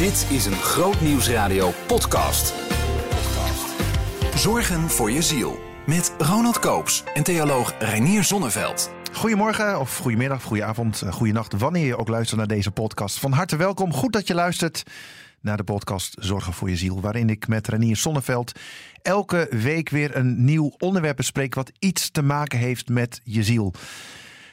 Dit is een Groot Nieuwsradio podcast. Zorgen voor je ziel. Met Ronald Koops en theoloog Reinier Zonneveld. Goedemorgen of goedemiddag, goedenavond, eh, goedenacht, wanneer je ook luistert naar deze podcast. Van harte welkom, goed dat je luistert naar de podcast Zorgen voor je ziel, waarin ik met Renier Sonneveld elke week weer een nieuw onderwerp bespreek wat iets te maken heeft met je ziel.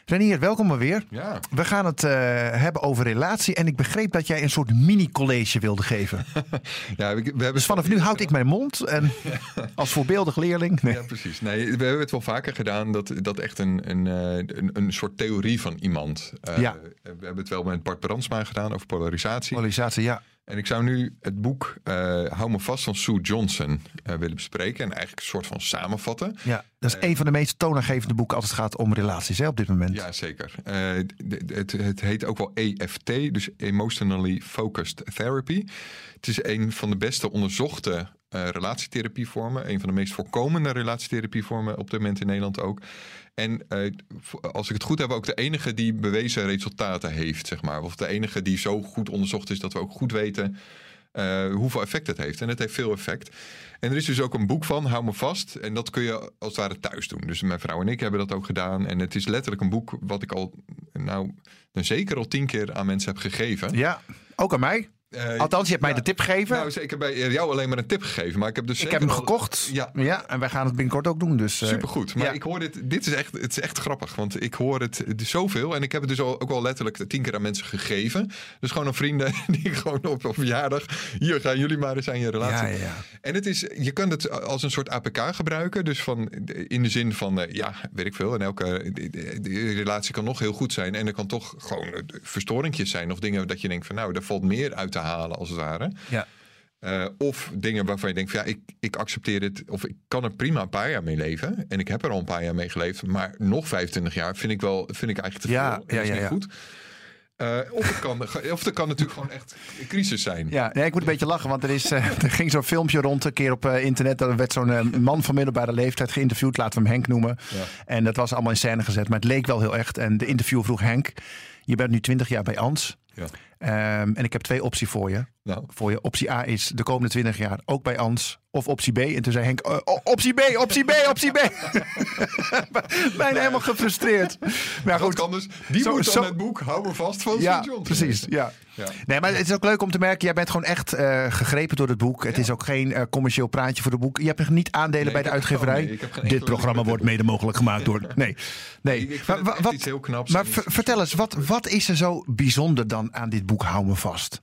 Renier, welkom maar weer. Ja. We gaan het uh, hebben over relatie en ik begreep dat jij een soort mini-college wilde geven. ja, we, we hebben dus vanaf nu houd ik mijn mond en als voorbeeldig leerling. Nee. Ja, precies. Nee, we hebben het wel vaker gedaan dat, dat echt een, een, eh, een, een soort theorie van iemand. Uh, ja. We hebben het wel met Bart Brandsma gedaan over polarisatie. Polarisatie, ja. En ik zou nu het boek uh, Hou me vast van Sue Johnson uh, willen bespreken. En eigenlijk een soort van samenvatten. Ja, dat is uh, een van de meest toonaangevende boeken als het gaat om relaties hè, op dit moment. Ja, zeker. het, het heet ook wel EFT, dus Emotionally Focused Therapy. Het is een van de beste onderzochte relatietherapievormen. Een van de meest voorkomende relatietherapievormen op dit moment in Nederland ook. En uh, als ik het goed heb, ook de enige die bewezen resultaten heeft, zeg maar. Of de enige die zo goed onderzocht is dat we ook goed weten uh, hoeveel effect het heeft. En het heeft veel effect. En er is dus ook een boek van, hou me vast. En dat kun je als het ware thuis doen. Dus mijn vrouw en ik hebben dat ook gedaan. En het is letterlijk een boek wat ik al, nou, zeker al tien keer aan mensen heb gegeven. Ja, ook aan mij. Uh, Althans, je hebt mij de tip gegeven. Nou, ik heb bij jou alleen maar een tip gegeven. Maar ik heb dus ik heb hem gekocht. Ja. ja, en wij gaan het binnenkort ook doen. Dus, uh, Supergoed. Maar ja. ik hoor dit. Dit is echt, het is echt grappig. Want ik hoor het, zoveel. En ik heb het dus al, ook wel letterlijk tien keer aan mensen gegeven. Dus gewoon aan vrienden die gewoon op, op verjaardag. Hier gaan jullie maar eens aan je relatie. Ja. En het is, je kunt het als een soort APK gebruiken. Dus van, in de zin van, uh, ja, weet ik veel. En elke de, de, de relatie kan nog heel goed zijn. En er kan toch gewoon verstoringjes zijn. Of dingen dat je denkt van nou, daar valt meer uit te halen als het ware. Ja. Uh, of dingen waarvan je denkt van ja, ik, ik accepteer dit. Of ik kan er prima een paar jaar mee leven. En ik heb er al een paar jaar mee geleefd. Maar nog 25 jaar vind ik wel vind ik eigenlijk te veel. Ja, ja, ja, is niet ja. goed. Uh, of, het kan, of het kan natuurlijk gewoon echt een crisis zijn. Ja, nee, ik moet een beetje lachen, want er, is, uh, er ging zo'n filmpje rond een keer op uh, internet. Er werd zo'n man van middelbare leeftijd geïnterviewd, laten we hem Henk noemen. Ja. En dat was allemaal in scène gezet, maar het leek wel heel echt. En de interview vroeg Henk, je bent nu 20 jaar bij Ans. Ja. Um, en ik heb twee opties voor je. Nou. Voor je. Optie A is de komende 20 jaar ook bij Ans. Of optie B. En toen zei Henk, uh, optie B, optie B, optie B. Bijna helemaal gefrustreerd. Maar goed, kan dus. Die zo, moet dan zo, het boek Hou me vast van ja, John. Precies, ja. ja. Nee, maar het is ook leuk om te merken, jij bent gewoon echt uh, gegrepen door het boek. Het ja. is ook geen uh, commercieel praatje voor het boek. Je hebt niet aandelen nee, bij de uitgeverij. Nee, Dit programma wordt mede mogelijk gemaakt door... Nee, nee. Ik, ik maar, wat, iets heel knaps. Maar vertel eens, wat, wat is er zo bijzonder dan aan dit boek Hou me vast?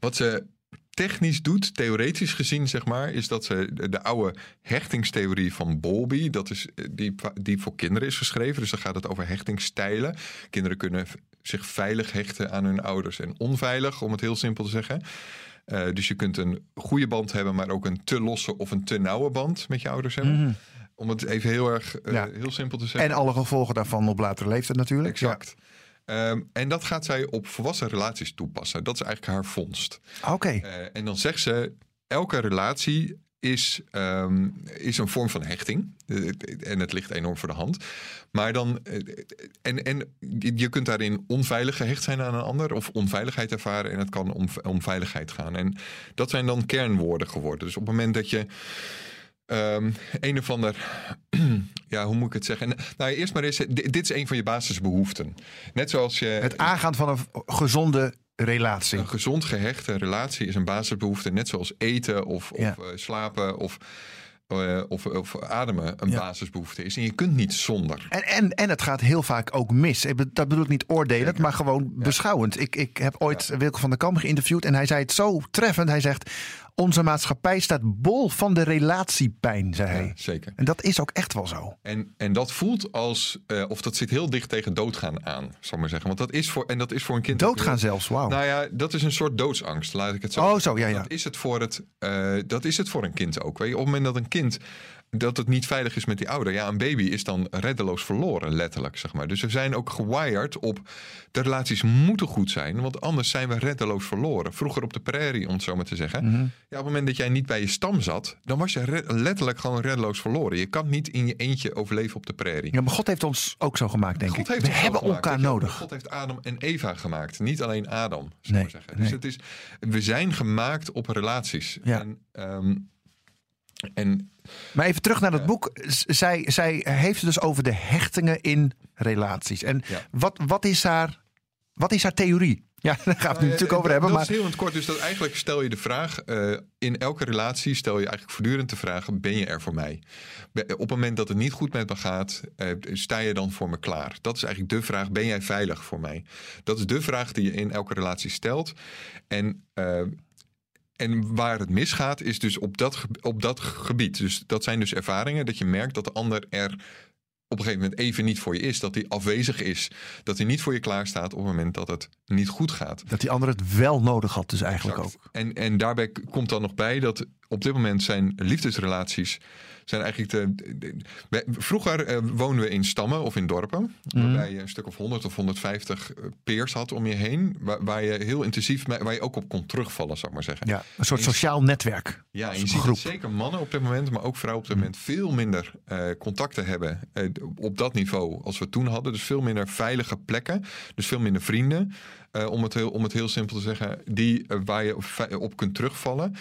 Wat ze technisch doet, theoretisch gezien, zeg maar, is dat ze de, de oude hechtingstheorie van Bowlby, dat is die, die voor kinderen is geschreven. Dus dan gaat het over hechtingsstijlen. Kinderen kunnen zich veilig hechten aan hun ouders en onveilig, om het heel simpel te zeggen. Uh, dus je kunt een goede band hebben, maar ook een te losse of een te nauwe band met je ouders hebben. Mm. Om het even heel erg uh, ja. heel simpel te zeggen. En alle gevolgen daarvan op latere leeftijd natuurlijk. Exact. Ja. Um, en dat gaat zij op volwassen relaties toepassen. Dat is eigenlijk haar vondst. Oké. Okay. Uh, en dan zegt ze: elke relatie is, um, is een vorm van hechting. Uh, en het ligt enorm voor de hand. Maar dan. Uh, en, en je kunt daarin onveilig gehecht zijn aan een ander. Of onveiligheid ervaren. En het kan om, om veiligheid gaan. En dat zijn dan kernwoorden geworden. Dus op het moment dat je. Um, een of ander, ja, hoe moet ik het zeggen? Nou, eerst maar eens, dit is een van je basisbehoeften. Net zoals je. Het aangaan van een gezonde relatie. Een gezond gehechte relatie is een basisbehoefte, net zoals eten of, Ja. of uh, slapen of, uh, of, of ademen een Ja. basisbehoefte is. En je kunt niet zonder. En, en, en het gaat heel vaak ook mis. Dat bedoel ik niet oordelend, Zeker. maar gewoon beschouwend. Ik, ik heb ooit Wilco van der Kam geïnterviewd en hij zei het zo treffend. Hij zegt, onze maatschappij staat bol van de relatiepijn, zei hij. Ja, zeker. En dat is ook echt wel zo. En, en dat voelt als, uh, of dat zit heel dicht tegen doodgaan aan, zal ik maar zeggen. Want dat is voor, en dat is voor een kind. Doodgaan zelfs, wauw. Nou ja, dat is een soort doodsangst, laat ik het zo Oh, zo, ja, ja. Dat is het voor, het, uh, dat is het voor een kind ook. Weet je? Op het moment dat een kind dat het niet veilig is met die ouder. Ja, een baby is dan reddeloos verloren, letterlijk, zeg maar. Dus we zijn ook gewired op de relaties moeten goed zijn, want anders zijn we reddeloos verloren. Vroeger op de prairie, om het zo maar te zeggen. Mhm. Ja, op het moment dat jij niet bij je stam zat, dan was je letterlijk gewoon reddeloos verloren. Je kan niet in je eentje overleven op de prairie. Ja, maar God heeft ons ook zo gemaakt, denk God ik. heeft We hebben elkaar nodig. God heeft Adam en Eva gemaakt, niet alleen Adam, zou Nee, zeggen. Dus nee. het is, we zijn gemaakt op relaties. Ja. En, ehm, en Maar even terug naar dat Ja. boek. Zij, zij heeft het dus over de hechtingen in relaties. En Ja. wat, wat, is haar, wat is haar theorie? Ja, daar gaan we het nu Nou, natuurlijk eh, over hebben. Dat Maar is heel in het kort. Dus dat eigenlijk stel je de vraag... eh, in elke relatie stel je eigenlijk voortdurend de vraag... ben je er voor mij? Op het moment dat het niet goed met me gaat... eh, sta je dan voor me klaar? Dat is eigenlijk de vraag. Ben jij veilig voor mij? Dat is de vraag die je in elke relatie stelt. En... eh, en waar het misgaat is dus op dat, op dat gebied. Dus dat zijn dus ervaringen dat je merkt dat de ander er op een gegeven moment even niet voor je is. Dat hij afwezig is. Dat hij niet voor je klaar staat op het moment dat het niet goed gaat. dat die ander het wel nodig had, dus eigenlijk Exact. ook. En, en daarbij komt dan nog bij dat op dit moment zijn liefdesrelaties zijn eigenlijk de, vroeger eh, woonden we in stammen of in dorpen Mhm. waarbij je een stuk of 100 of 150 peers had om je heen waar, waar je heel intensief waar je ook op kon terugvallen zou ik maar zeggen. Ja, een soort je- sociaal netwerk. Ja, je ziet dat zeker mannen op dit moment, maar ook vrouwen op dit moment veel minder eh, contacten hebben eh, op dat niveau als we toen hadden. Dus veel minder veilige plekken, dus veel minder vrienden. Eh, om, het heel, om het heel simpel te zeggen, die eh, waar je op, kunt terugvallen.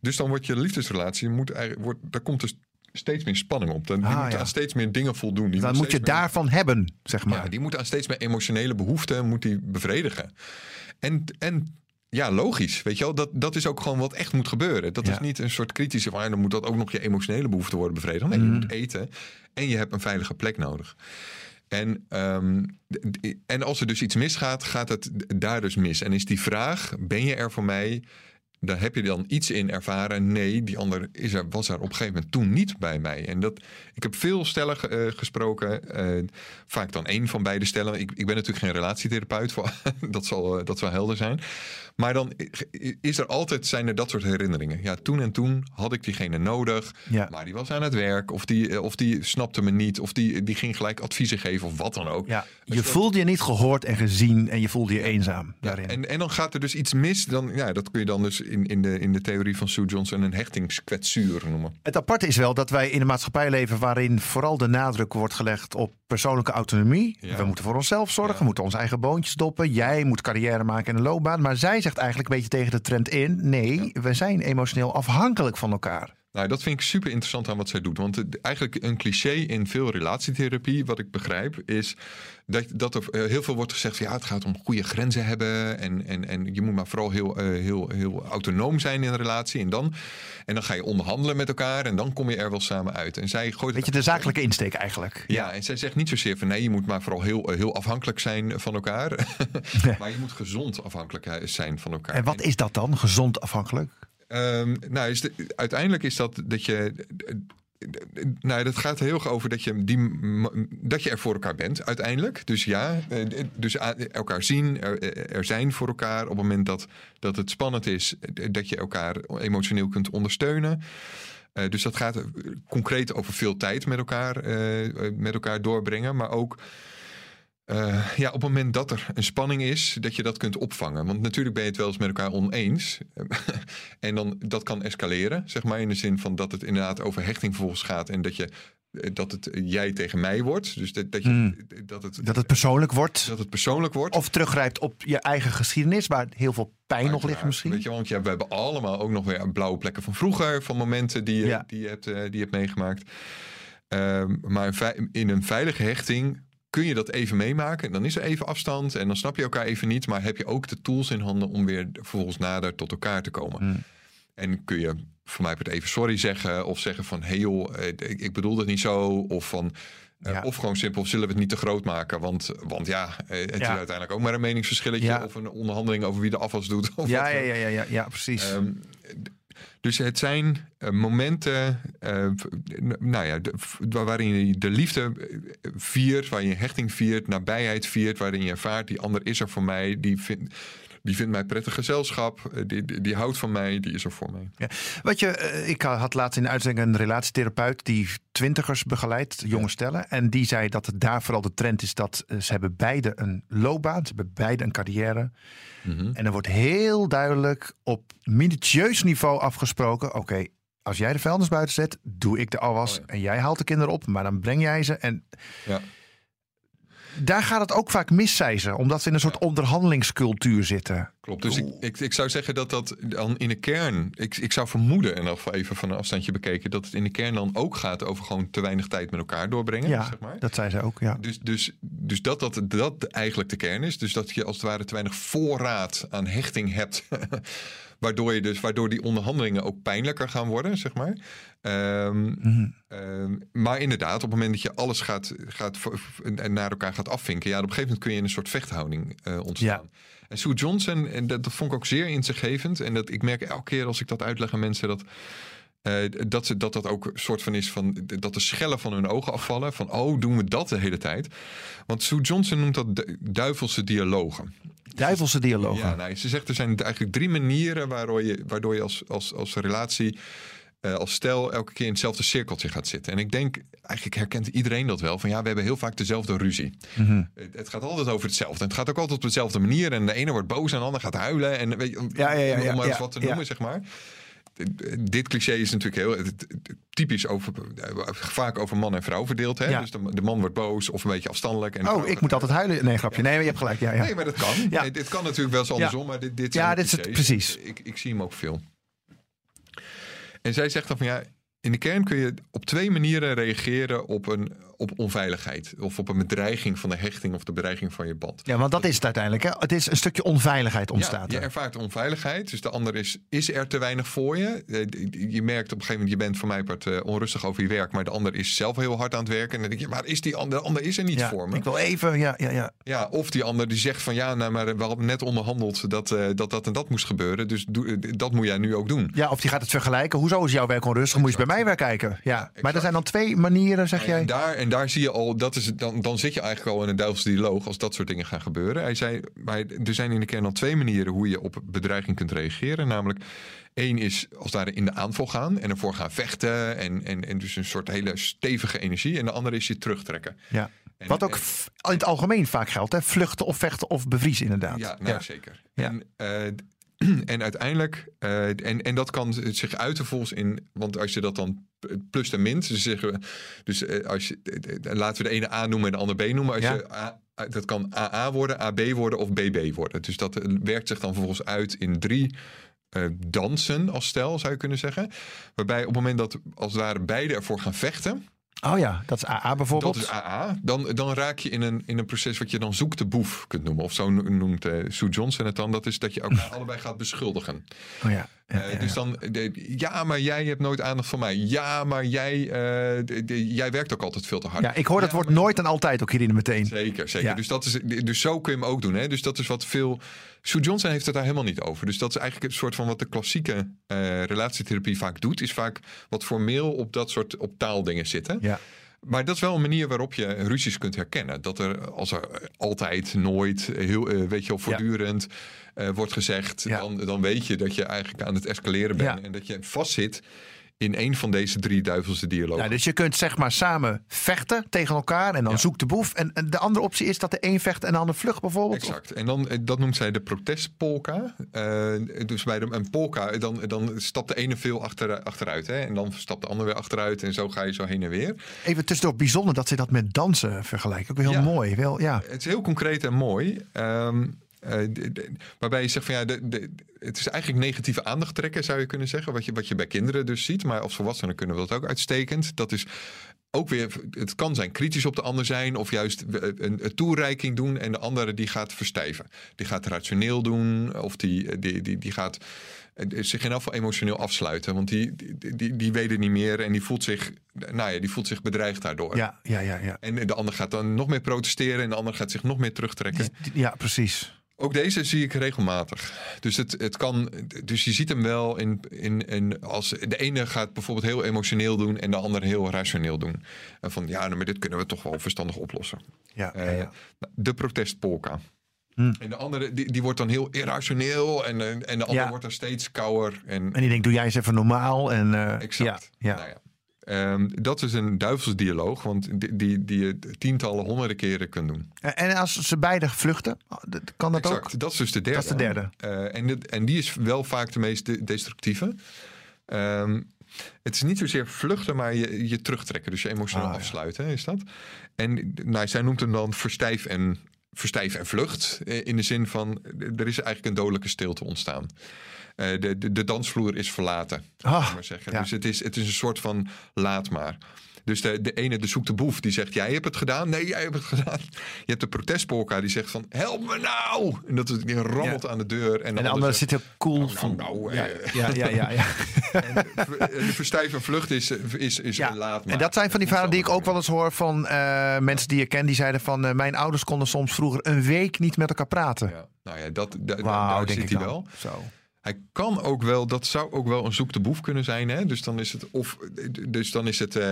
Dus dan wordt je liefdesrelatie, moet eigenlijk, wordt, daar komt dus steeds meer spanning op. Dan, die Ah, moet ja. aan steeds meer dingen voldoen. Die Dan moet je meer- daarvan hebben, zeg maar. ja, die moet aan steeds meer emotionele behoeften moet die bevredigen. En, en ja, logisch. Weet je wel, dat, dat is ook gewoon wat echt moet gebeuren. Dat Ja. is niet een soort kritische van, dan moet dat ook nog je emotionele behoeften worden bevredigd. Nee, Mm. je moet eten en je hebt een veilige plek nodig. En, ehm, en als er dus iets misgaat, gaat het daar dus mis. En is die vraag, ben je er voor mij? Daar heb je dan iets in ervaren. Nee, die ander is er, was er op een gegeven moment toen niet bij mij. En dat, ik heb veel stellen eh, gesproken. eh, vaak dan één van beide stellen. Ik, ik ben natuurlijk geen relatietherapeut. Voor, dat, zal, eh, dat zal helder zijn. Maar dan is er altijd, zijn er dat soort herinneringen. Ja, toen en toen had ik diegene nodig. Ja. Maar die was aan het werk. Of die, of die snapte me niet. Of die, die ging gelijk adviezen geven. Of wat dan ook. Ja, Dus je dat- voelde je niet gehoord en gezien en je voelde je eenzaam ja, daarin. en, en dan gaat er dus iets mis. Dan, ja, dat kun je dan dus in, in, de, in de theorie van Sue Johnson een hechtingskwetsuur noemen. Het aparte is wel dat wij in een maatschappij leven waarin vooral de nadruk wordt gelegd op persoonlijke autonomie. Ja. We moeten voor onszelf zorgen, Ja. we moeten onze eigen boontjes doppen. Jij moet carrière maken in een loopbaan. Maar zij zegt eigenlijk een beetje tegen de trend in: nee, we zijn emotioneel afhankelijk van elkaar. Nou, dat vind ik super interessant aan wat zij doet. Want het- eigenlijk een cliché in veel relatietherapie, wat ik begrijp, is dat, dat er eh, heel veel wordt gezegd: van, ja, het gaat om goede grenzen hebben. En, en, en je moet maar vooral heel, eh, heel, heel autonoom zijn in een relatie. En dan, en dan ga je onderhandelen met elkaar en dan kom je er wel samen uit. En zij gooit Weet je, de zakelijke insteek eigenlijk. Ja, en zij zegt niet zozeer van nee, je moet maar vooral heel, eh, heel afhankelijk zijn van elkaar. maar je moet gezond afhankelijk eh, zijn van elkaar. En wat is dat dan? Gezond afhankelijk? Ehm, nou, is de- uiteindelijk is dat dat je. Nou, dat gaat heel erg over dat je, die, dat je er voor elkaar bent, uiteindelijk. Dus ja, eh, dus elkaar zien, er, er zijn voor elkaar. Op het moment dat, dat het spannend is, eh, dat je elkaar emotioneel kunt ondersteunen. Eh, dus dat gaat eh, concreet over veel tijd met elkaar, eh, eh, met elkaar doorbrengen. Maar ook eh, ja, op het moment dat er een spanning is, dat je dat kunt opvangen. Want natuurlijk ben je het wel eens met elkaar oneens. en dan, dat kan escaleren, zeg maar. In de zin van dat het inderdaad over hechting vervolgens gaat. En dat, je, eh, dat het jij tegen mij wordt. Dus dat, dat, je, Hmm. dat, het, Dat het persoonlijk wordt? dat het persoonlijk wordt. Of teruggrijpt op je eigen geschiedenis, waar heel veel pijn nog ligt misschien? Weet je, want ja, we hebben allemaal ook nog weer blauwe plekken van vroeger. Van momenten die je, Ja. die je, hebt, eh, die je hebt meegemaakt. Ehm, maar in een veilige hechting kun je dat even meemaken. Dan is er even afstand en dan snap je elkaar even niet. Maar heb je ook de tools in handen om weer vervolgens nader tot elkaar te komen. Hmm. En kun je voor mij het even sorry zeggen. Of zeggen van, hey joh, eh, ik, bedoel het niet zo. Of van... eh, Ja. Of gewoon simpel, zullen we het niet te groot maken? Want, want ja, eh, het is uiteindelijk ook maar een meningsverschilletje. Ja. Of een onderhandeling over wie de afwas doet. Of Ja, ja, ja, ja, ja, precies. Ehm, Dus het zijn uh, momenten uh, nou ja, waarin je de liefde viert, waarin je hechting viert, nabijheid viert, waarin je ervaart, die ander is er voor mij, die vindt die vindt mij prettig gezelschap, eh, die, die, die, houdt van mij, die is er voor mij. Ja. Wat je, eh, ik had laatst in de uitzending een relatietherapeut die twintigers begeleidt, jonge stellen. En die zei dat het daar vooral de trend is dat eh, ze hebben beide een loopbaan, ze hebben beide een carrière. Mm En er wordt heel duidelijk op minutieus niveau afgesproken, oké, als jij de vuilnis buiten zet, doe ik de afwas. Oh en jij haalt de kinderen op, maar dan breng jij ze. En ja daar gaat het ook vaak mis, zei ze. Omdat we in een soort onderhandelingscultuur zitten. Klopt. Dus ik, ik, ik, zou zeggen dat dat dan in de kern... Ik, ik zou vermoeden, en of even van een afstandje bekeken... dat het in de kern dan ook gaat over gewoon te weinig tijd met elkaar doorbrengen. Ja, zeg maar. dat zei ze ook, ja. Dus, dus, dus dat, dat dat eigenlijk de kern is. Dus dat je als het ware te weinig voorraad aan hechting hebt... Waardoor, je dus, waardoor die onderhandelingen ook pijnlijker gaan worden, zeg maar. Ehm, mhm. ehm, maar inderdaad, op het moment dat je alles gaat, gaat en naar elkaar gaat afvinken, ja, op een gegeven moment kun je in een soort vechthouding uh, ontstaan. En Sue Johnson, en dat, dat, vond ik ook zeer inzichtgevend. En dat ik merk elke keer als ik dat uitleg aan mensen dat. Uh, dat, ze, dat dat ook een soort van is van dat de schellen van hun ogen afvallen. Van oh, doen we dat de hele tijd? Want Sue Johnson noemt dat duivelse dialogen. Duivelse dialogen. Ja, nou, ze zegt er zijn eigenlijk drie manieren waardoor je, waardoor je als, als, als relatie, uh, als stel, elke keer in hetzelfde cirkeltje gaat zitten. En ik denk, eigenlijk herkent iedereen dat wel. Van ja, we hebben heel vaak dezelfde ruzie. Mm het, gaat altijd over hetzelfde. En het gaat ook altijd op dezelfde manier. En de ene wordt boos en de ander gaat huilen. En weet je, ja, ja, ja, om maar eens wat te noemen, zeg maar dit cliché is natuurlijk heel typisch over, vaak over man en vrouw verdeeld. Hè? Dus de, de, man wordt boos of een beetje afstandelijk. En oh, ik moet altijd huilen. Nee, grapje. Nee, je hebt gelijk. Ja, ja. Nee, maar dat kan. Nee, dit kan natuurlijk wel eens andersom. Maar dit, dit ja, dit is het precies. Ik, ik zie hem ook veel. En zij zegt dan van ja, in de kern kun je op twee manieren reageren op een, op onveiligheid. Of op een bedreiging van de hechting of de bedreiging van je band. Ja, want dat is het uiteindelijk. Hè? Het is een stukje onveiligheid ontstaat. Ja, je ervaart onveiligheid. Dus de ander is, is er te weinig voor je. Eh, je merkt op een gegeven moment, je bent voor mij part uh, onrustig over je werk. Maar de ander is zelf heel hard aan het werken. En dan denk je, maar is die ander, de ander is er niet voor me. Ik wil even, ja, ja, ja. Ja, of die ander die zegt van ja, nou, maar we hadden net onderhandeld dat, uh, dat dat en dat moest gebeuren. Dus doe, dat moet jij nu ook doen. Ja, of die gaat het vergelijken. Hoezo is jouw werk onrustig? Moet je bij mij weer kijken. Ja, maar er zijn dan twee manieren, zeg jij. Daar, en daar zie je al, dat is, dan, dan zit je eigenlijk al in een duivelse dialoog als dat soort dingen gaan gebeuren. Hij zei, maar er zijn in de kern al twee manieren hoe je op bedreiging kunt reageren. Namelijk, één is als daar in de aanval gaan en ervoor gaan vechten. En, en, en dus een soort hele stevige energie. En de andere is je terugtrekken. Ja. Wat ook in het algemeen vaak geldt, hè? vluchten of vechten of bevriezen inderdaad. Ja, nou, zeker. Ja. En, uh, en uiteindelijk, uh, en, en dat kan zich uiten volgens in, want als je dat dan plus en min, dus zeggen we, dus uh, als je, laten we de ene A noemen en de andere B noemen. Als ja. je A, dat kan AA worden, AB worden of BB worden. Dus dat werkt zich dan vervolgens uit in drie dansen als stel, zou je kunnen zeggen. Waarbij op het moment dat als het ware beide ervoor gaan vechten, Oh ja, dat is AA bijvoorbeeld. Dat is AA. Dan, dan raak je in een, in een proces wat je dan zoek de boef kunt noemen. Of zo noemt uh, Sue Johnson het dan. Dat is dat je ook allebei gaat beschuldigen. Oh ja. Ja, uh, dus dan, de, ja, maar jij hebt nooit aandacht voor mij. Ja, maar jij, uh, de, de, jij werkt ook altijd veel te hard. Ja, ik hoor dat ja, maar... nooit en altijd ook hierin meteen. Zeker, zeker. Dus, dat is, dus zo kun je hem ook doen. Hè? Dus dat is wat veel. Sue Johnson heeft het daar helemaal niet over. Dus dat is eigenlijk een soort van wat de klassieke uh, relatietherapie vaak doet. Is vaak wat formeel op dat soort op taaldingen zitten. Ja. Maar dat is wel een manier waarop je ruzies kunt herkennen. Dat er als er altijd, nooit, heel, uh, weet je wel, voortdurend ja. uh, wordt gezegd, ja. dan, dan weet je dat je eigenlijk aan het escaleren bent. Ja. En dat je vastzit in een van deze drie duivelse dialogen. Ja, dus je kunt zeg maar samen vechten tegen elkaar en dan ja. zoekt de boef. En, en, de andere optie is dat de een vecht en de ander vlucht bijvoorbeeld. Exact. En dan, eh, dat noemt zij de protestpolka. Uh, dus bij de, een polka, dan, dan stapt de ene veel achter, achteruit. Hè? En dan stapt de ander weer achteruit. En zo ga je zo heen en weer. Even tussendoor bijzonder dat ze dat met dansen vergelijken. Ook heel ja. mooi. Wel, ja. Het is heel concreet en mooi. Um, waarbij je zegt van ja, de, de, het is eigenlijk negatieve aandacht trekken, zou je kunnen zeggen. Wat je, wat je bij kinderen dus ziet. Maar als volwassenen kunnen we dat ook uitstekend. Dat is ook weer, het kan zijn kritisch op de ander zijn. Of juist een, een toereiking doen. En de andere die gaat verstijven. Die gaat rationeel doen. Of die, die, die, die gaat zich in elk geval emotioneel afsluiten. Want die, die, die, die weet het niet meer en die voelt zich, nou ja, die voelt zich bedreigd daardoor. Ja, ja, ja, ja. En de ander gaat dan nog meer protesteren en de ander gaat zich nog meer terugtrekken. Ja, precies. Ook deze zie ik regelmatig. Dus, het, het kan, dus je ziet hem wel in, in, in als de ene gaat bijvoorbeeld heel emotioneel doen en de andere heel rationeel doen. En van ja, nou, maar dit kunnen we toch wel verstandig oplossen. Ja, ja, Eh. De protestpolka. Hm. En de andere die, die wordt dan heel irrationeel en, en de andere Ja. wordt dan steeds kouder. En, En die denkt, doe jij eens even normaal. En, eh, Exact. Ja, ja. Nou Ehm, dat is een duivelsdialoog, want die, die, die je tientallen, honderden keren kunt doen. En als ze beide vluchten, kan dat exact. ook? Dat is dus de derde. Dat is de derde. Eh, en, dit- en die is wel vaak de meest de- destructieve. Ehm, het is niet zozeer vluchten, maar je, je terugtrekken. Dus je emotioneel Ah, ja. afsluiten is dat. En nou, zij noemt hem dan verstijf en, verstijf en vlucht. eh, In de zin van, er is eigenlijk een dodelijke stilte ontstaan. Eh, de, de, de dansvloer is verlaten. Ah, ik maar zeggen. ja. Dus het is, het is een soort van laat maar. Dus de, de ene, de zoekt de boef, die zegt: Jij hebt het gedaan. Nee, jij hebt het gedaan. Je hebt de protestpolka die zegt: van, Help me nou. En dat die rammelt aan de deur. En, En de andere zit heel cool. Nou, van, nou, ja, eh. ja, ja, ja, ja. De verstijf en vlucht is, is, is Ja, laat maar. En dat zijn van die verhalen die ik ook wel eens hoor van eh, mensen die je kent. Die zeiden van, eh, mijn ouders konden soms vroeger een week niet met elkaar praten. Ja, nou ja, dat, da- da- Wauw, daar denk zit ik hij wel. Zo. Hij kan ook wel, dat zou ook wel een zoek de boef kunnen zijn. Hè? Dus dan is het, of, dus dan is het eh,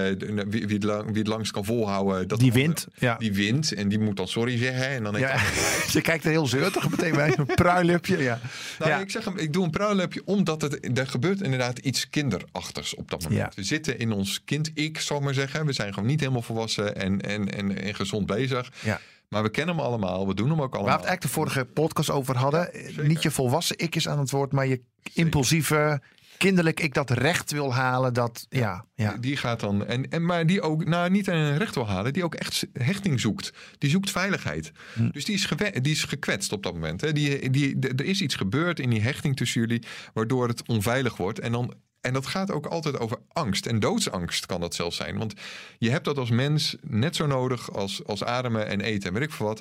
wie, wie, het lang, wie het langst kan volhouden. Dat Die wint. Ja. Die wint en die moet dan sorry zeggen. En dan Ja. Je kijkt er heel zeurtig meteen bij. Een pruilupje. Ja. Nou, ja. ik zeg hem, ik doe een pruilepje omdat het, er gebeurt inderdaad iets kinderachtigs op dat moment. Ja. We zitten in ons kind-ik, zal ik maar zeggen. We zijn gewoon niet helemaal volwassen en, en, en, en gezond bezig. Ja. Maar we kennen hem allemaal, we doen hem ook Waar we allemaal. het eigenlijk de vorige podcast over hadden. Niet je volwassen ik is aan het woord, maar je impulsieve, kinderlijk ik dat recht wil halen. Dat, ja, ja. Die gaat dan, en, en, maar die ook, nou niet een recht wil halen, die ook echt hechting zoekt. Die zoekt veiligheid. Hm. Dus die is, die is gekwetst op dat moment. Hè. Die, die, er is iets gebeurd in die hechting tussen jullie, waardoor het onveilig wordt. En, dan, en dat gaat ook altijd over angst. En doodsangst kan dat zelfs zijn. Want je hebt dat als mens net zo nodig als, als ademen en eten en weet ik veel wat.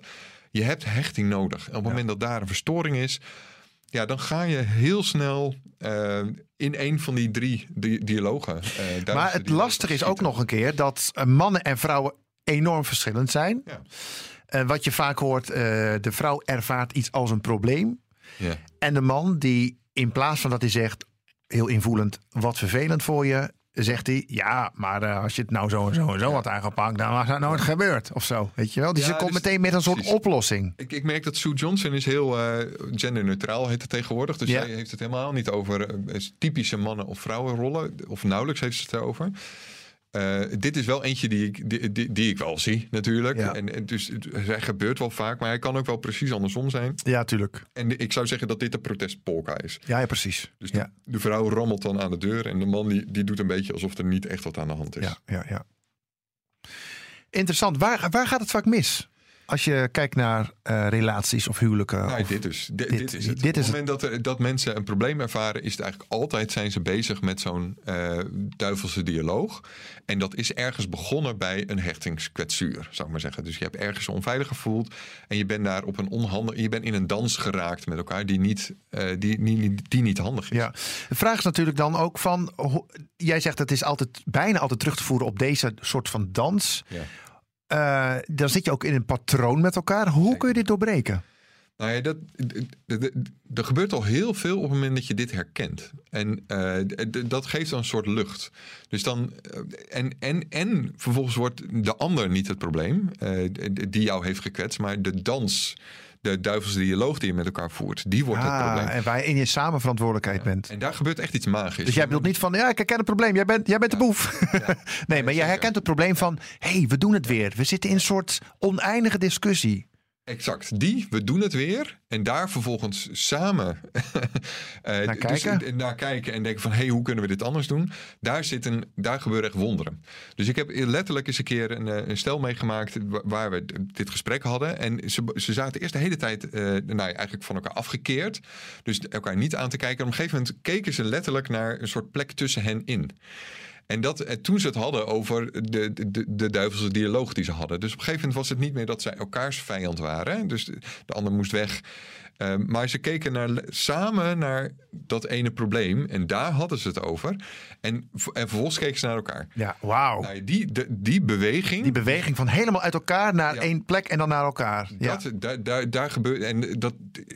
Je hebt hechting nodig. En op het moment dat daar een verstoring is, ja, dan ga je heel snel eh, in een van die drie di- dialogen. eh, Maar het lastige is ook nog een keer dat eh, mannen en vrouwen enorm verschillend zijn. Ja. Wat je vaak hoort, de vrouw ervaart iets als een probleem. Ja. En de man die in plaats van dat hij zegt, heel invoelend, wat vervelend voor je, zegt hij, ja, maar eh, als je het nou zo en zo en zo had aangepakt, dan was dat nooit gebeurd of zo. Weet je wel? Dus Ja, je komt dus- meteen met een soort precies. oplossing. Ik, ik merk dat Sue Johnson is heel eh, genderneutraal, heet het tegenwoordig. Dus Ja. zij heeft het helemaal niet over eh, typische mannen- of vrouwenrollen. Of nauwelijks heeft ze het erover. Eh, dit is wel eentje die ik, die, die, die ik wel zie, natuurlijk. Ja. En, en dus het- hij gebeurt wel vaak, maar hij kan ook wel precies andersom zijn. Ja, tuurlijk. En ik zou zeggen dat dit de protestpolka is. Ja, ja precies. Dus de, ja. de vrouw rammelt dan aan de deur en de man die, die doet een beetje alsof er niet echt wat aan de hand is. Ja, ja, ja. Interessant. Waar, waar gaat het vaak mis? Als je kijkt naar eh, relaties of huwelijken. Of- dit, dus. Dit, dit- dit is het. dit is Op het moment dat, er, dat mensen een probleem ervaren, is het eigenlijk altijd zijn ze bezig met zo'n eh, duivelse dialoog. En dat is ergens begonnen bij een hechtingskwetsuur, zou ik maar zeggen. Dus je hebt ergens onveilig gevoeld en je bent daar op een onhandig, je bent in een dans geraakt met elkaar die niet, eh, die, die, die, niet handig is. Ja, de vraag is natuurlijk dan ook van, jij zegt het is altijd bijna altijd terug te voeren op deze soort van dans. Ja. Eh, dan zit je ook in een patroon met elkaar. Hoe kun je dit doorbreken? Nou ja, dat, er gebeurt al heel veel op het moment dat je dit herkent. En eh, dat geeft dan een soort lucht. Dus dan, eh, en, en, en vervolgens wordt de ander niet het probleem die jou heeft gekwetst, maar de dans, de duivelse dialoog die je met elkaar voert, die wordt het Ah, probleem. en waar je in je samenverantwoordelijkheid bent. En daar gebeurt echt iets magisch. Dus jij bedoelt niet van, ja, ik herken het probleem, jij bent, jij bent de boef. nee, maar jij herkent het probleem van, hé, hey, we doen het weer. We zitten in een soort oneindige discussie. Exact, die, we doen het weer. En daar vervolgens samen eh, Naar dus, kijken? naar kijken en denken van... hé, hey, hoe kunnen we dit anders doen? Daar, zit een, daar gebeuren echt wonderen. Dus ik heb letterlijk eens een keer een, eh, een stel meegemaakt... wa- waar we dit gesprek hadden. En ze, ze zaten eerst de hele tijd eh, nou, eigenlijk van elkaar afgekeerd. Dus elkaar niet aan te kijken. En op een gegeven moment keken ze letterlijk naar een soort plek tussen hen in. En dat, eh, toen ze het hadden over de, de, de, duivelse dialoog die ze hadden. Dus op een gegeven moment was het niet meer dat zij elkaars vijand waren. Dus de ander moest weg. Eh, maar ze keken naar, samen naar dat ene probleem. En daar hadden ze het over. En, en vervolgens keken ze naar elkaar. Ja, wauw. Nou, die, de, die beweging. Die beweging van helemaal uit elkaar naar Ja. één plek en dan naar elkaar. Ja. Dat, daar, daar, daar gebeurt. En dat,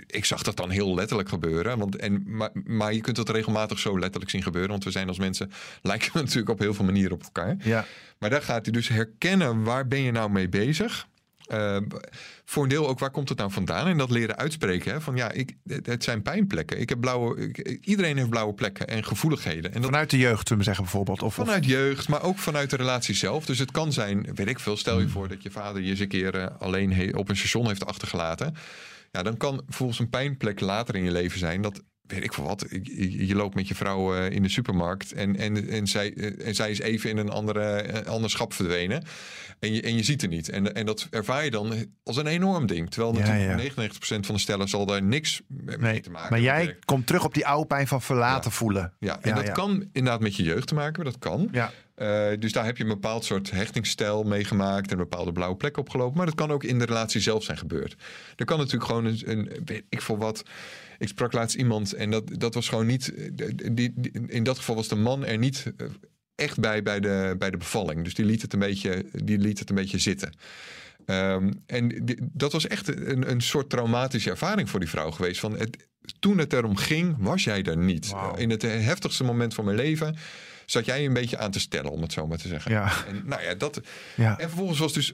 ik zag dat dan heel letterlijk gebeuren. Want, en, maar, maar je kunt dat regelmatig zo letterlijk zien gebeuren. Want we zijn als mensen. lijken we natuurlijk op heel veel manieren op elkaar. Ja. Maar daar gaat hij dus herkennen waar ben je nou mee bezig. Eh, voor een deel ook waar komt het nou vandaan en dat leren uitspreken. Hè? Van ja, ik, het zijn pijnplekken. Ik heb blauwe, ik- iedereen heeft blauwe plekken en gevoeligheden. En dat Vanuit de jeugd, zullen we zeggen bijvoorbeeld. Of, of- vanuit jeugd, maar ook vanuit de relatie zelf. Dus het kan zijn, weet ik veel, stel Hmm. je voor dat je vader je eens een keer eh, alleen he- op een station heeft achtergelaten. Ja, dan kan volgens een pijnplek later in je leven zijn dat. Weet ik veel wat. Je, loopt met je vrouw eh, in de supermarkt. En, en, en, zij, eh, en zij is even in een andere, eh, ander schap verdwenen. En je, en je ziet er niet. En, en dat ervaar je dan als een enorm ding. Terwijl natuurlijk ja. 99% van de stellen zal daar niks mee nee, te maken maar hebben. jij komt terug op die oude pijn van verlaten Ja. voelen. Ja, en dat kan inderdaad met je jeugd te maken hebben. Dat kan. Ja. Dus daar heb je een bepaald soort hechtingsstijl meegemaakt en een bepaalde blauwe plek opgelopen. Maar dat kan ook in de relatie zelf zijn gebeurd. Er kan natuurlijk gewoon een, een weet ik voor wat. Ik sprak laatst iemand en dat, dat was gewoon niet. Die, die- in dat geval was de man er niet eh, echt bij bij de, bij de bevalling. Dus die liet het een beetje, die liet het een beetje zitten. Ehm, en die- dat was echt een, een soort traumatische ervaring voor die vrouw geweest. Van het, toen het erom ging, was jij er niet. In het heftigste moment van mijn leven zat jij een beetje aan te stellen, om het zo maar te zeggen. Ja. En, nou ja, dat, Ja. en vervolgens was dus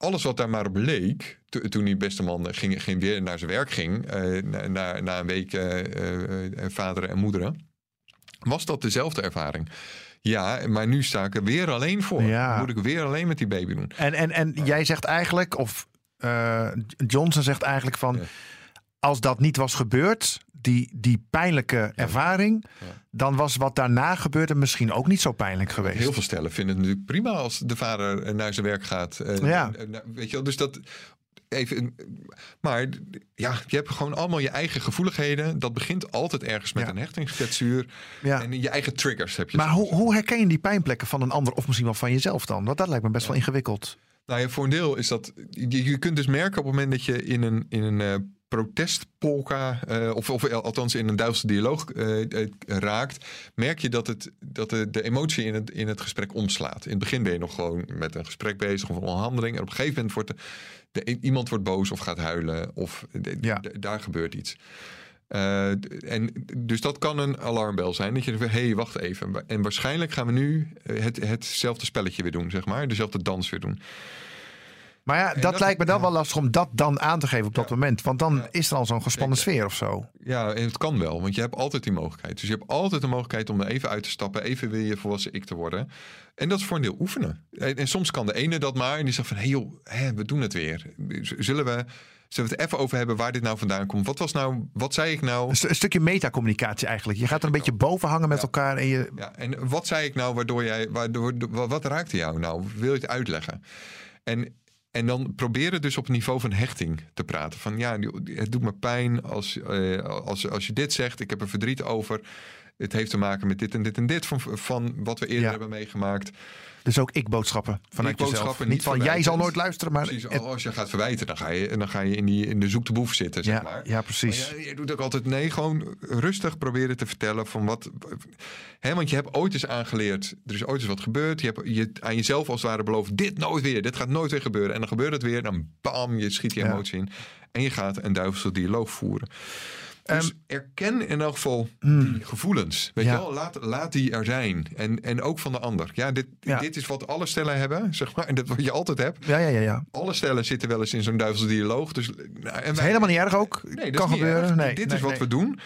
alles wat daar maar op leek, to- toen die beste man ging, ging weer naar zijn werk ging, eh, na, een week eh, eh, vaderen en moederen, was dat dezelfde ervaring. Ja, maar nu sta ik er weer alleen voor. Ja. Moet ik weer alleen met die baby doen. En, en, en jij zegt eigenlijk, of Johnson zegt eigenlijk van... Ja. Als dat niet was gebeurd, die, die pijnlijke ervaring... Ja. dan was wat daarna gebeurde misschien ook niet zo pijnlijk geweest. Heel veel stellen vinden het natuurlijk prima als de vader naar zijn werk gaat. Ja. nou, Weet je wel, dus dat. Even, maar ja, je hebt gewoon allemaal je eigen gevoeligheden. Dat begint altijd ergens met Ja. een hechtingskwetsuur. Ja. En je eigen triggers heb je. Maar hoe, hoe herken je die pijnplekken van een ander of misschien wel van jezelf dan? Want dat lijkt me best wel ingewikkeld. Nou ja, voor een deel is dat. Je, je kunt dus merken op het moment dat je in een, in een eh, protestpolka, eh, of, of althans in een duivelse dialoog eh, eh, raakt, merk je dat, het, dat de, de emotie in het, in het gesprek omslaat. In het begin ben je nog gewoon met een gesprek bezig of een onderhandeling. En op een gegeven moment wordt de, de, iemand wordt boos of gaat huilen of Ja. daar gebeurt iets. En dus dat kan een alarmbel zijn. Dat je denkt, hé, hey, wacht even. En waarschijnlijk gaan we nu het, hetzelfde spelletje weer doen, zeg maar. Dezelfde dans weer doen. Maar ja, dat, dat- lijkt me dan ja. wel lastig om dat dan aan te geven op dat Ja. moment. Want dan Ja. is er al zo'n gespannen Zeker. sfeer of zo. Ja, en het kan wel, want je hebt altijd die mogelijkheid. Dus je hebt altijd de mogelijkheid om er even uit te stappen, even weer je volwassen ik te worden. En dat is voor een deel oefenen. En, en soms kan de ene dat maar, en die zegt van, hé hey joh, hè, we doen het weer. Zullen we, zullen we het even over hebben waar dit nou vandaan komt? Wat was nou, wat zei ik nou? Een, st- een stukje metacommunicatie eigenlijk. Je gaat er een beetje boven hangen met Ja. elkaar. En je, Ja, en wat zei ik nou waardoor jij, waardoor, wa- wat raakte jou nou? Wil je het uitleggen? En, en dan proberen dus op het niveau van hechting te praten. Van ja, het doet me pijn als, eh, als, als je dit zegt. Ik heb er verdriet over. Het heeft te maken met dit en dit en dit van, van wat we eerder Ja. hebben meegemaakt. dus ook ik-boodschappen vanuit jezelf. niet Niet van jij zal nooit luisteren, maar... Precies, het- als je gaat verwijten, dan ga je, dan ga je in, die, in de zoek de boef zitten, zeg ja, maar. ja, precies. Maar je doet ook altijd nee, gewoon rustig proberen te vertellen van wat. Hè, want je hebt ooit eens aangeleerd, er is ooit eens wat gebeurd. Je hebt je aan jezelf als het ware beloofd: dit nooit weer, dit gaat nooit weer gebeuren. En dan gebeurt het weer, dan bam, je schiet je Ja. emotie in. En je gaat een duivelse dialoog voeren. Dus erken in elk geval Mm. die gevoelens. Weet Ja. je wel, laat, laat die er zijn. En, en ook van de ander. Ja, dit, Ja. dit is wat alle stellen hebben, zeg maar. En dat wat je altijd hebt. Ja, ja, ja. ja. Alle stellen zitten wel eens in zo'n duivelse dialoog. Dus, nou, en Is wij- helemaal niet erg ook. Nee, dat kan gebeuren. Nee, Dit nee, is wat nee. we doen.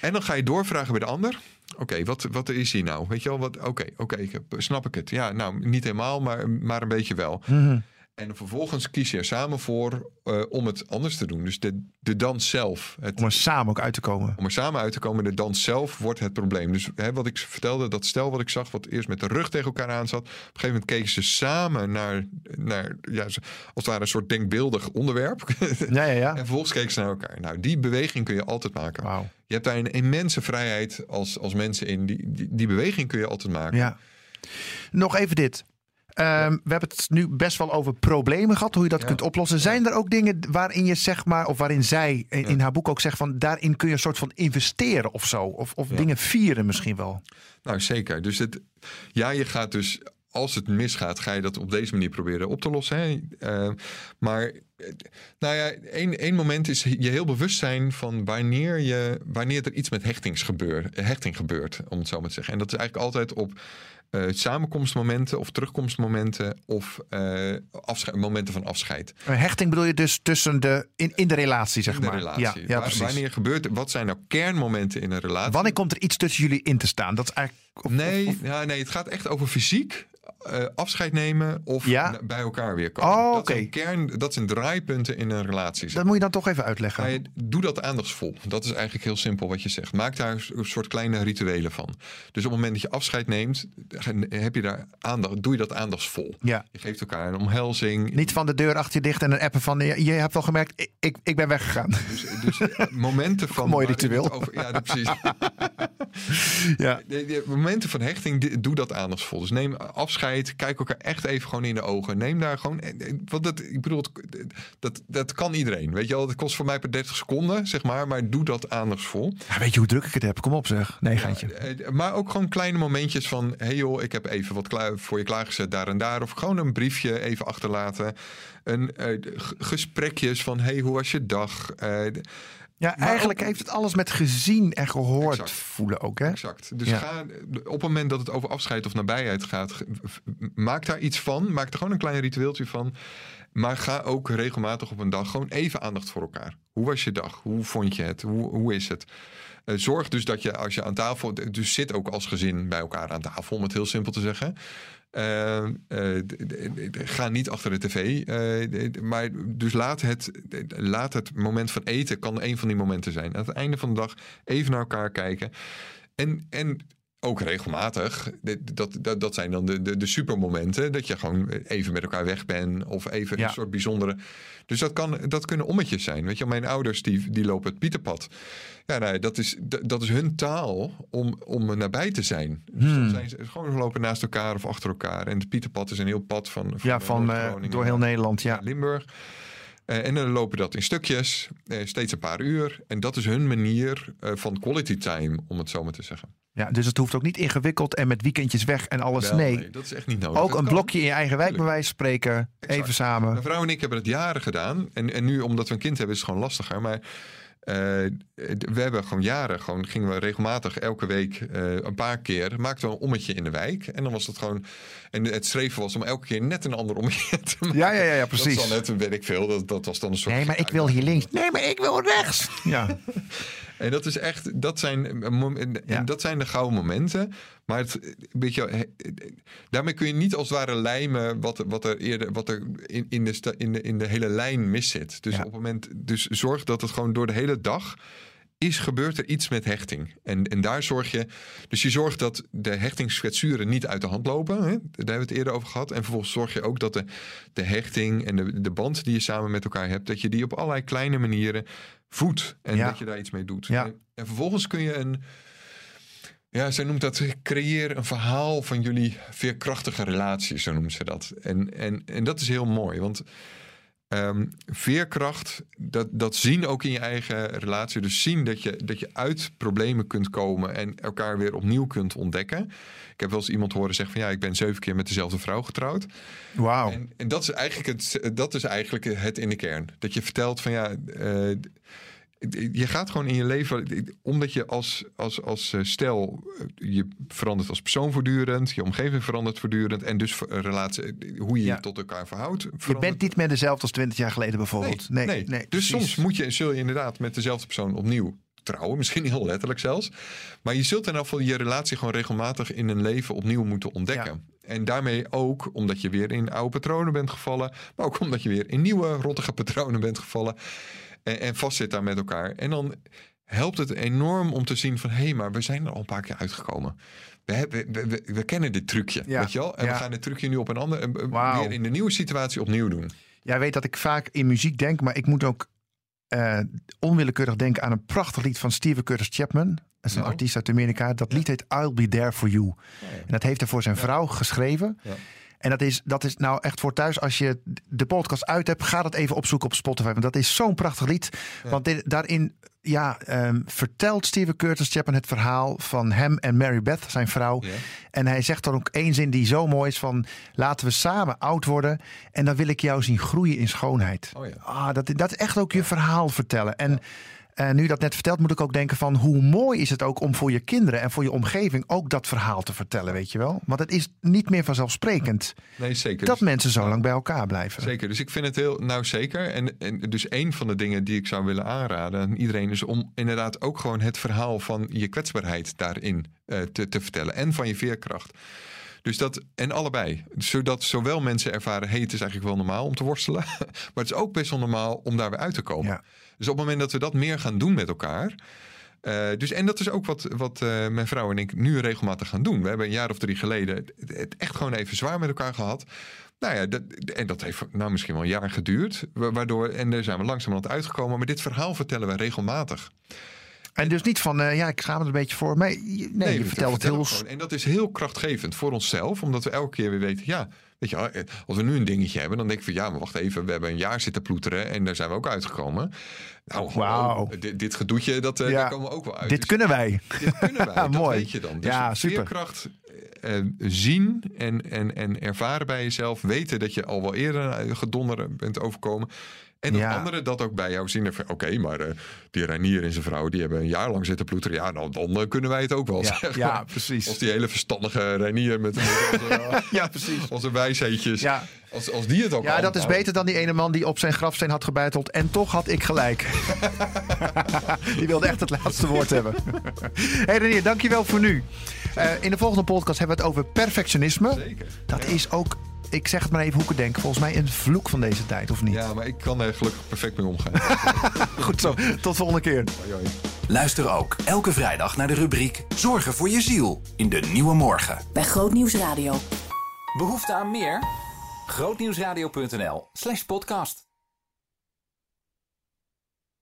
En dan ga je doorvragen bij de ander. Oké, wat, wat is hier nou? Weet je wel, wat? Oké, oké, snap ik het. Ja, nou, niet helemaal, maar, maar een beetje wel. Mhm. En vervolgens kies je er samen voor eh, om het anders te doen. Dus de, de dans zelf. Het, Om er samen ook uit te komen. om er samen uit te komen, de dans zelf wordt het probleem. Dus hè, wat ik vertelde, dat stel wat ik zag, wat eerst met de rug tegen elkaar aan zat. Op een gegeven moment keken ze samen naar, naar ja, als het ware een soort denkbeeldig onderwerp. Ja, ja, ja. En vervolgens keken ze naar elkaar. Nou, die beweging kun je altijd maken. Wauw. Je hebt daar een immense vrijheid als, als mensen in. Die, die, die beweging kun je altijd maken. Ja. Nog even dit. Ehm, We hebben het nu best wel over problemen gehad, hoe je dat Ja. kunt oplossen. Zijn er ook dingen waarin je zeg maar, of waarin zij in, haar boek ook zegt van daarin kun je een soort van investeren of zo? Of, of dingen vieren misschien wel? Nou, zeker. Dus het, ja, je gaat dus, als het misgaat, ga je dat op deze manier proberen op te lossen. Hè? Eh, maar, nou ja, één, één moment is je heel bewust zijn van wanneer, je, wanneer er iets met hechtings gebeur, hechting gebeurt, om het zo maar te zeggen. En dat is eigenlijk altijd op eh, samenkomstmomenten of terugkomstmomenten of eh, momenten van afscheid. Een hechting bedoel je dus tussen de, in, in de relatie, zeg in de maar. relatie. Ja, ja wanneer gebeurt, wat zijn nou kernmomenten in een relatie? Wanneer komt er iets tussen jullie in te staan? Dat is eigenlijk. of- Nee, of- ja, nee, het gaat echt over fysiek eh, afscheid nemen of Ja? bij elkaar weer komen. Oh, dat, zijn kern, dat zijn draaipunten in een relatie. dat moet je dan toch even uitleggen. Ja, doe dat aandachtsvol. Dat is eigenlijk heel simpel wat je zegt. Maak daar een soort kleine rituelen van. Dus op het moment dat je afscheid neemt, heb je daar aandacht, doe je dat aandachtsvol. Ja. Je geeft elkaar een omhelzing. Niet van de deur achter je dicht en een appen van je, je hebt wel gemerkt, ik, ik, ben weggegaan. Dus, dus momenten van. mooi ritueel. Over, ja, dat- precies. Ja. De, de momenten van hechting, doe dat aandachtsvol. Dus neem afscheid, kijk elkaar echt even gewoon in de ogen. Neem daar gewoon, eh, eh, want dat, ik bedoel, dat, dat kan iedereen. Weet je wel, het kost voor mij per 30 seconden, zeg maar, maar doe dat aandachtsvol. Ja, weet je hoe druk ik het heb? Kom op zeg. Nee, geintje. Eh, Maar ook gewoon kleine momentjes van, hey joh, ik heb even wat klaar, voor je klaargezet daar en daar. Of gewoon een briefje even achterlaten. Een gesprekjes van, hey, hoe was je dag? D- Ja, maar eigenlijk ook- heeft het alles met gezien en gehoord Exact. voelen ook, hè? Exact. Dus Ja. ga, op het moment dat het over afscheid of nabijheid gaat, maak daar iets van. Maak er gewoon een klein ritueeltje van. Maar ga ook regelmatig op een dag gewoon even aandacht voor elkaar. Hoe was je dag? Hoe vond je het? Hoe, hoe is het? Eh, zorg dus dat je als je aan tafel... Dus zit ook als gezin bij elkaar aan tafel, om het heel simpel te zeggen. Eh, eh, ga niet achter de tv. eh, maar dus laat het, laat het moment van eten kan een van die momenten zijn. Aan het einde van de dag even naar elkaar kijken. En, en ook regelmatig, dit- dat, dat, dat zijn dan de, de, de supermomenten. Dat je gewoon even met elkaar weg bent. Of even Ja. een soort bijzondere. Dus dat, kan, dat kunnen ommetjes zijn. Weet je, mijn ouders die, die lopen het Pieterpad. Ja, nou, dat, is, dat, is hun taal om, om nabij te zijn. Dus Hmm. dan zijn ze gewoon lopen naast elkaar of achter elkaar. En het Pieterpad is een heel pad van, van, Ja, van eh, door heel Nederland, ja. Limburg. Eh, en dan lopen dat in stukjes, eh, steeds een paar uur. En dat is hun manier eh, van quality time, om het zo maar te zeggen. ja. Dus het hoeft ook niet ingewikkeld en met weekendjes weg en alles. Wel, nee. dat is echt niet nodig. Ook Dat een kan. blokje in je eigen wijk bij wijze van spreken. Exact. Even samen. Mijn vrouw en ik hebben het jaren gedaan. En, en nu, omdat we een kind hebben, is het gewoon lastiger. Maar eh, we hebben gewoon jaren, gewoon gingen we regelmatig elke week eh, een paar keer, maakten we een ommetje in de wijk. En dan was dat gewoon, en het streven was om elke keer net een ander ommetje te maken. Ja, ja, ja, ja Dat precies. is dan net, weet ik veel, dat, dat was dan een soort... Nee, maar ik wil hier links. Nee, maar ik wil rechts. Ja. En dat is echt, dat zijn, eh, Ja. dat zijn de gouden momenten. Maar het, weet je, daarmee kun je niet als het ware lijmen wat, wat er eerder, wat er in, in, de, sta- in, de, in de hele lijn mis zit. Dus Ja. op het moment, dus zorg dat het gewoon door de hele dag is gebeurt er iets met hechting. En, en daar zorg je, dus je zorgt dat de hechtingskwetsuren niet uit de hand lopen. Hè? Daar hebben we het eerder over gehad. En vervolgens zorg je ook dat de, de hechting en de, de band die je samen met elkaar hebt, dat je die op allerlei kleine manieren voedt. En Ja. dat je daar iets mee doet. Ja. En, en vervolgens kun je een, ja, zij noemt dat creëer een verhaal van jullie veerkrachtige relatie, zo noemt ze dat. En, en, en dat is heel mooi, want ehm, veerkracht, dat, dat zien ook in je eigen relatie. Dus zien dat je, dat je uit problemen kunt komen en elkaar weer opnieuw kunt ontdekken. Ik heb wel eens iemand horen zeggen van ja, ik ben zeven keer met dezelfde vrouw getrouwd. Wauw. En, en dat, is eigenlijk het, dat is eigenlijk het in de kern. Dat je vertelt van ja, eh, je gaat gewoon in je leven, omdat je als, als, als eh, stel, eh, je verandert als persoon voortdurend, je omgeving verandert voortdurend en dus ver- relatie, eh, hoe je Ja. je tot elkaar verhoudt. Je bent niet meer dezelfde als twintig jaar geleden bijvoorbeeld. Nee, nee, Dus precies. soms moet je, zul je inderdaad met dezelfde persoon opnieuw trouwen, misschien heel letterlijk zelfs. Maar je zult in geval je relatie gewoon regelmatig in een leven opnieuw moeten ontdekken. En daarmee ook omdat je weer in oude patronen bent gevallen, maar ook omdat je weer in nieuwe rottige patronen bent gevallen en, en vastzit daar met elkaar. En dan helpt het enorm om te zien van hé, hey, maar we zijn er al een paar keer uitgekomen. We, hebben, we, we, we kennen dit trucje, Ja, weet je wel? En ja. we gaan dit trucje nu op een andere, eh, Wauw. weer in de nieuwe situatie opnieuw doen. Jij weet dat ik vaak in muziek denk, maar ik moet ook eh, onwillekeurig denken aan een prachtig lied van Steven Curtis Chapman. Dat is een artiest uit Amerika. Dat lied heet I'll Be There For You. En dat heeft hij voor zijn vrouw geschreven. En dat is, dat is nou echt voor thuis. Als je de podcast uit hebt, ga dat even opzoeken op Spotify. Want dat is zo'n prachtig lied. Want dit, daarin ja, ehm, vertelt Steven Curtis Chapman het verhaal van hem en Mary Beth, zijn vrouw. Ja. En hij zegt dan ook één zin die zo mooi is van... laten we samen oud worden en dan wil ik jou zien groeien in schoonheid. Oh ja. ah, dat, dat is echt ook je verhaal vertellen. En eh, nu je dat net vertelt, moet ik ook denken van... hoe mooi is het ook om voor je kinderen en voor je omgeving... ook dat verhaal te vertellen, weet je wel? Want het is niet meer vanzelfsprekend Nee, zeker. dat Dus- mensen zo lang bij elkaar blijven. Zeker, dus ik vind het heel, nou zeker. En, en dus een van de dingen die ik zou willen aanraden aan iedereen is om inderdaad ook gewoon het verhaal van je kwetsbaarheid daarin eh, te, te vertellen en van je veerkracht. Dus dat, en allebei. Zodat zowel mensen ervaren, hey, het is eigenlijk wel normaal om te worstelen. Maar het is ook best wel normaal om daar weer uit te komen. Ja. Dus op het moment dat we dat meer gaan doen met elkaar. eh, dus, en dat is ook wat, wat eh, mijn vrouw en ik nu regelmatig gaan doen. We hebben een jaar of drie geleden het, het echt gewoon even zwaar met elkaar gehad. Nou ja, dat, en dat heeft nou misschien wel een jaar geduurd. wa- Waardoor, en daar zijn we langzamerhand uitgekomen. Maar dit verhaal vertellen we regelmatig. En dus niet van, eh, ja, ik schaam me er een beetje voor. Nee, je- nee, je vertelt het heel... En dat is heel krachtgevend voor onszelf. Omdat we elke keer weer weten, ja, weet je, wel, eh, als we nu een dingetje hebben, dan denk ik van ja, maar wacht even, we hebben een jaar zitten ploeteren en daar zijn we ook uitgekomen. Nou, hallo, Wauw. dit, dit gedoetje, dat, eh, Ja. daar komen we ook wel uit. Dit Dus kunnen wij. dit kunnen wij, dat Mooi. weet je dan. Dus Ja, super. veerkracht eh, zien en, en, en ervaren bij jezelf. Weten dat je al wel eerder gedonderd bent overkomen. En dat Ja. anderen dat ook bij jou zien. Oké, maar eh, die Reinier en zijn vrouw... die hebben een jaar lang zitten ploeteren. Ja, nou, dan eh, kunnen wij het ook wel, Ja, zeg ja, precies. Als die hele verstandige Reinier met, met onze, Ja, precies. onze wijsheidjes... Ja. Als, als die het ook Ja, dat is beter dan die ene man die op zijn grafsteen had gebeiteld. En toch had ik gelijk. die wilde echt het laatste woord hebben. hey Renier, dankjewel voor nu. Eh, in de volgende podcast hebben we het over perfectionisme. Zeker. Dat is ook, ik zeg het maar even hoe ik het denk, volgens mij een vloek van deze tijd, of niet? Ja, maar ik kan er gelukkig perfect mee omgaan. Goed zo, tot volgende keer. Hoi, hoi. Luister ook elke vrijdag naar de rubriek Zorgen voor je ziel in de Nieuwe Morgen. Bij Grootnieuws Radio. Behoefte aan meer? Grootnieuwsradio.nl slash podcast.